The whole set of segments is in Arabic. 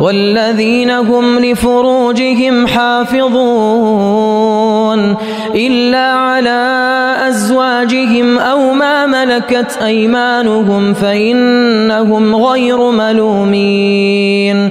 والذين هم لفروجهم حافظون إلا على أزواجهم أو ما ملكت أيمانهم فإنهم غير ملومين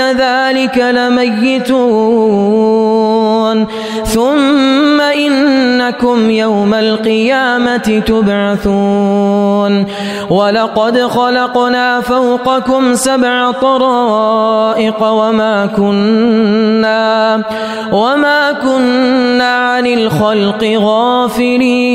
ذلك لميتون. ثم إنكم يوم القيامة تبعثون. ولقد خلقنا فوقكم سبع طرائق وما كنا وما كنا عن الخلق غافلين.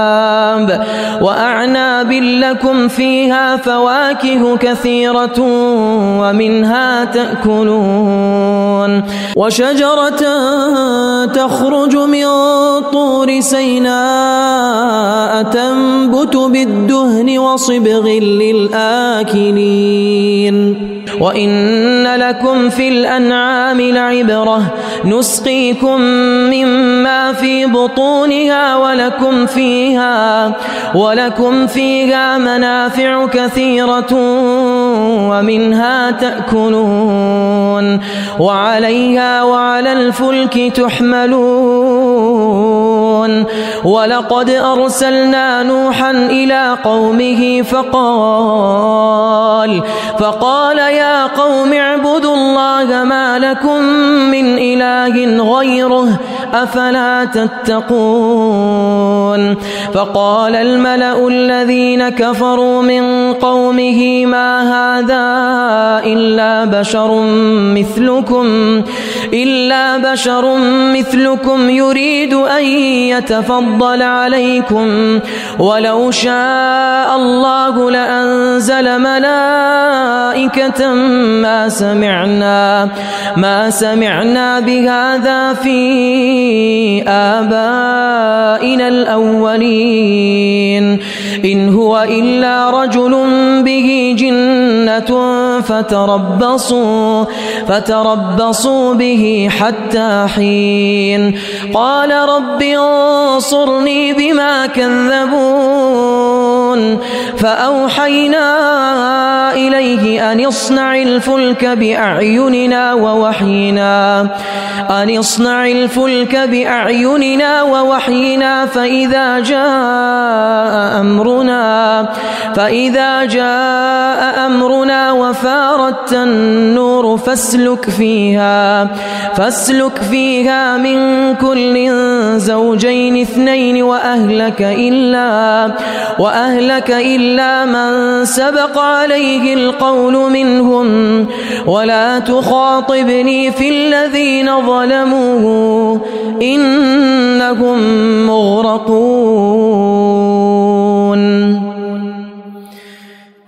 وأعناب لكم فيها فواكه كثيرة ومنها تأكلون وشجرة تخرج من طور سيناء تنبت بالدهن وصبغ للآكلين وإن لكم في الأنعام لعبرة نسقيكم مما في بطونها ولكم فيها ولكم فيها منافع كثيرة ومنها تأكلون وعليها وعلى الفلك تحملون ولقد أرسلنا نوحا إلى قومه فقال فقال يا قوم اعبدوا الله ما لكم من إله غيره أفلا تتقون؟ فقال الملأ الذين كفروا من قومه ما هذا إلا بشر مثلكم إلا بشر مثلكم يريد أن يتفضل عليكم. ولو شاء الله لأنزل ملائكة ما سمعنا ما سمعنا بهذا في آبائنا الأولين. إن هو إلا رجل به جنة فتربصوا فتربصوا به حتى حين. قال رب انصرني بما كذبون. فأوحينا إليه أن اصنع الفلك بأعيننا ووحينا أن اصنع الفلك ذلك بأعيننا ووحينا فإذا جاء أمرنا فإذا جاء أمرنا وفارت النور فاسلك فيها فاسلك فيها من كل زوجين اثنين وأهلك إلا وأهلك إلا من سبق عليه القول منهم. ولا تخاطبني في الذين ظلموا. إنهم مغرقون.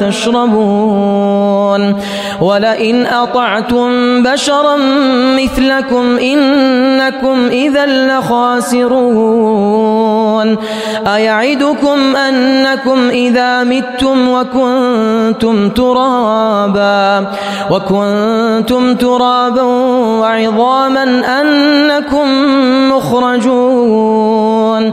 تشربون ولئن أطعتم بشرا مثلكم إنكم إذا لخاسرون أيعدكم أنكم إذا متم وكنتم ترابا وكنتم ترابا وعظاما أنكم مخرجون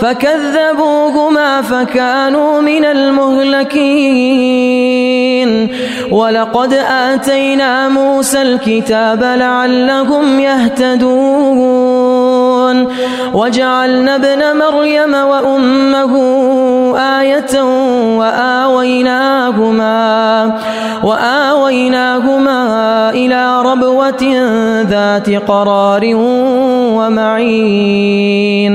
فكذبوهما فكانوا من المهلكين. ولقد آتينا موسى الكتاب لعلهم يهتدون. وجعلنا ابن مريم وأمه آية وآويناهما وآويناهما إلى ربوة ذات قرار ومعين.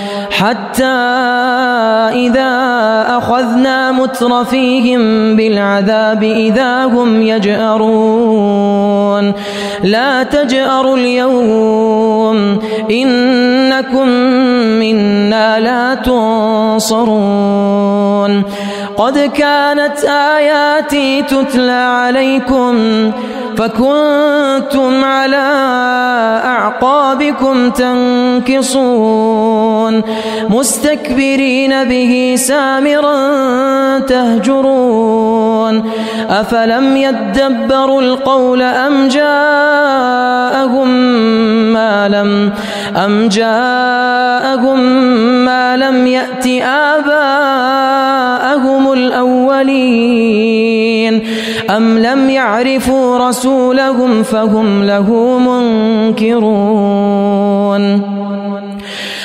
حتى إذا أخذنا مترفيهم بالعذاب إذا هم يجأرون. لا تجأروا اليوم إنكم منا لا تنصرون. قد كانت آياتي تتلى عليكم فكنتم على أعقابكم تنكصون مستكبرين به سامرا تهجرون أفلم يدبروا القول أم جاءهم ما لم أم جاءهم ما لم يأت آباءهم الأولين أم لم يعرفوا رسولهم فهم له منكرون.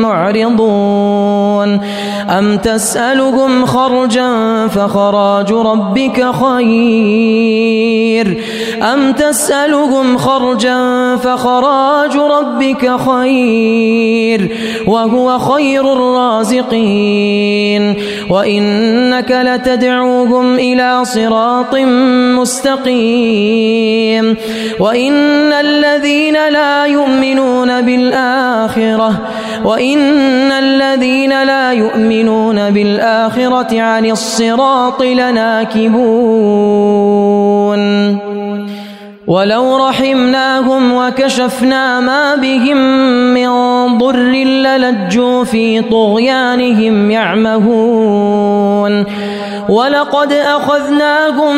معرضون. أم تسألهم خرجا فخراج ربك خير. أم تسألهم خرجا فخراج ربك خير. وهو خير الرازقين. وإنك لتدعوهم إلى صراط مستقيم. وإن الذين لا يؤمنون بالآخرة وإن الذين لا يؤمنون بالآخرة عن الصراط لناكبون. ولو رحمناهم وكشفنا ما بهم من ضر للجوا في طغيانهم يعمهون. ولقد أخذناهم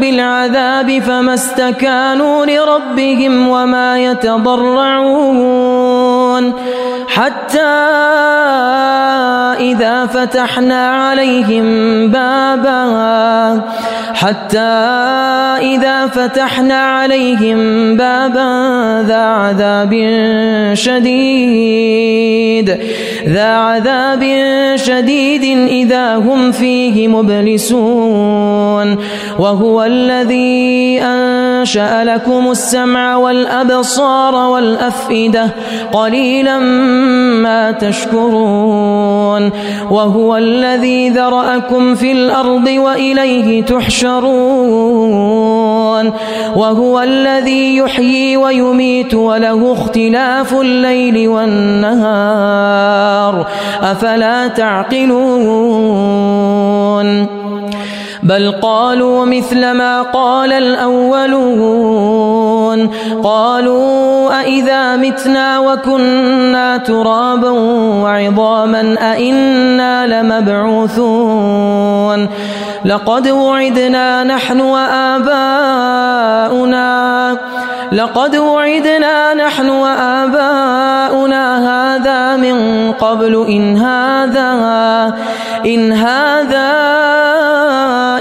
بالعذاب فما استكانوا لربهم وما يتضرعون. حتى إذا فتحنا عليهم بابا حتى إذا فتحنا عليهم بابا ذا عذاب شديد. ذا عذاب شديد إذا هم فيه مبلسون. وهو الذي أن أنشأ لكم السمع والأبصار والأفئدة. قليلا ما تشكرون وهو الذي ذرأكم في الأرض وإليه تحشرون وهو الذي يحيي ويميت وله اختلاف الليل والنهار أفلا تعقلون بل قالوا مثل ما قال الأولون. قالوا أئذا متنا وكنا ترابا وعظاما أئنا لمبعوثون. لقد وعدنا نحن وآباؤنا لقد وعدنا نحن وآباؤنا هذا من قبل إن هذا إن هذا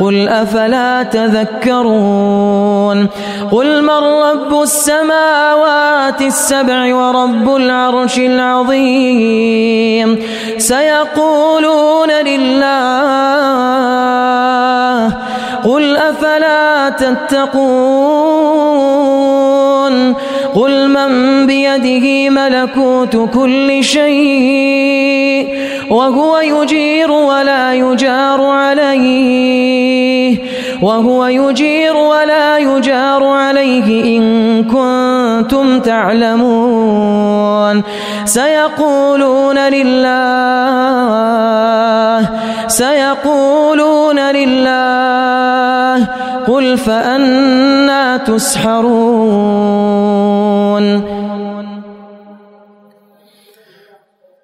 قل أفلا تذكرون قل من رب السماوات السبع ورب العرش العظيم سيقولون لله قل أفلا تتقون قل من بيده ملكوت كل شيء وهو يجير ولا يجار عليه. وهو يجير ولا يجار عليه إن كنتم تعلمون. سيقولون لله سيقولون لله قل فأنا تسحرون.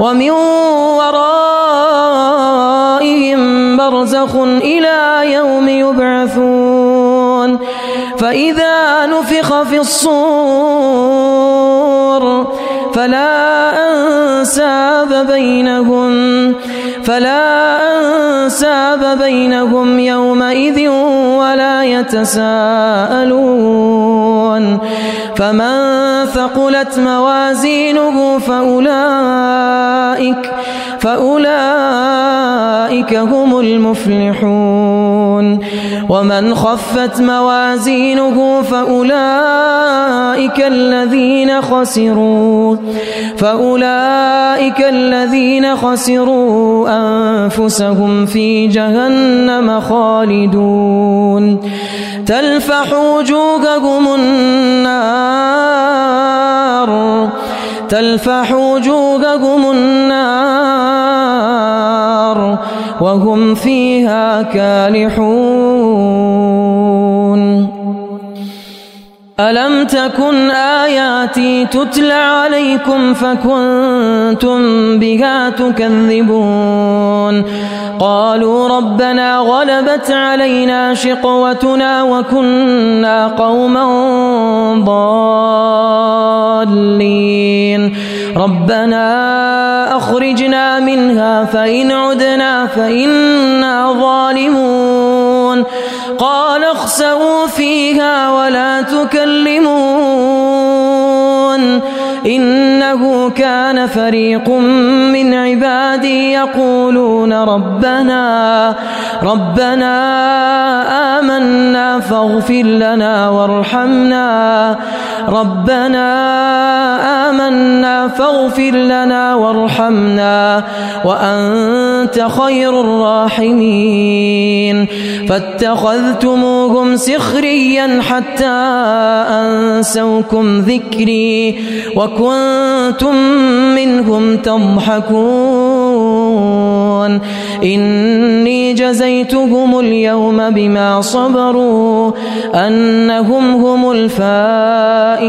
ومن ورائهم برزخ إلى يوم يبعثون فإذا نفخ في الصور فلا أنساب بينهم فلا أنساب بينهم يومئذ ولا يتساءلون. فمن ثقلت موازينه فأولئك فأولئك هم المفلحون. ومن خفت موازينه فأولئك الذين خسروا فأولئك الذين خسروا أنفسهم في جهنم خالدون. تلفح وجوههم النار. تلفح وجوههم النار وهم فيها كالحون. ألم تكن آياتي تتلى عليكم فكنتم بها تكذبون؟ قالوا ربنا غلبت علينا شقوتنا وكنا قوما ضالين. ربنا أخرجنا منها فإن عدنا فإنا ظالمون. قال اخسئوا فيها ولا تكلمون يعلمون إن إنه كان فريق من عبادي يقولون ربنا ربنا آمنا فاغفر لنا وارحمنا ربنا آمنا فاغفر لنا وارحمنا وأنت خير الراحمين. فاتخذتموهم سخريا حتى أنسوكم ذكري وكنتم منهم تضحكون. إني جزيتهم اليوم بما صبروا أنهم هم الفائزون.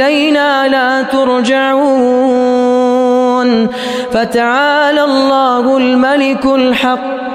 إلينا لا ترجعون فتعالى الله الملك الحق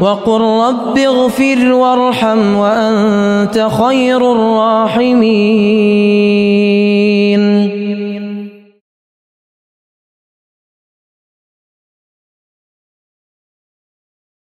وقل رب اغفر وارحم وأنت خير الراحمين.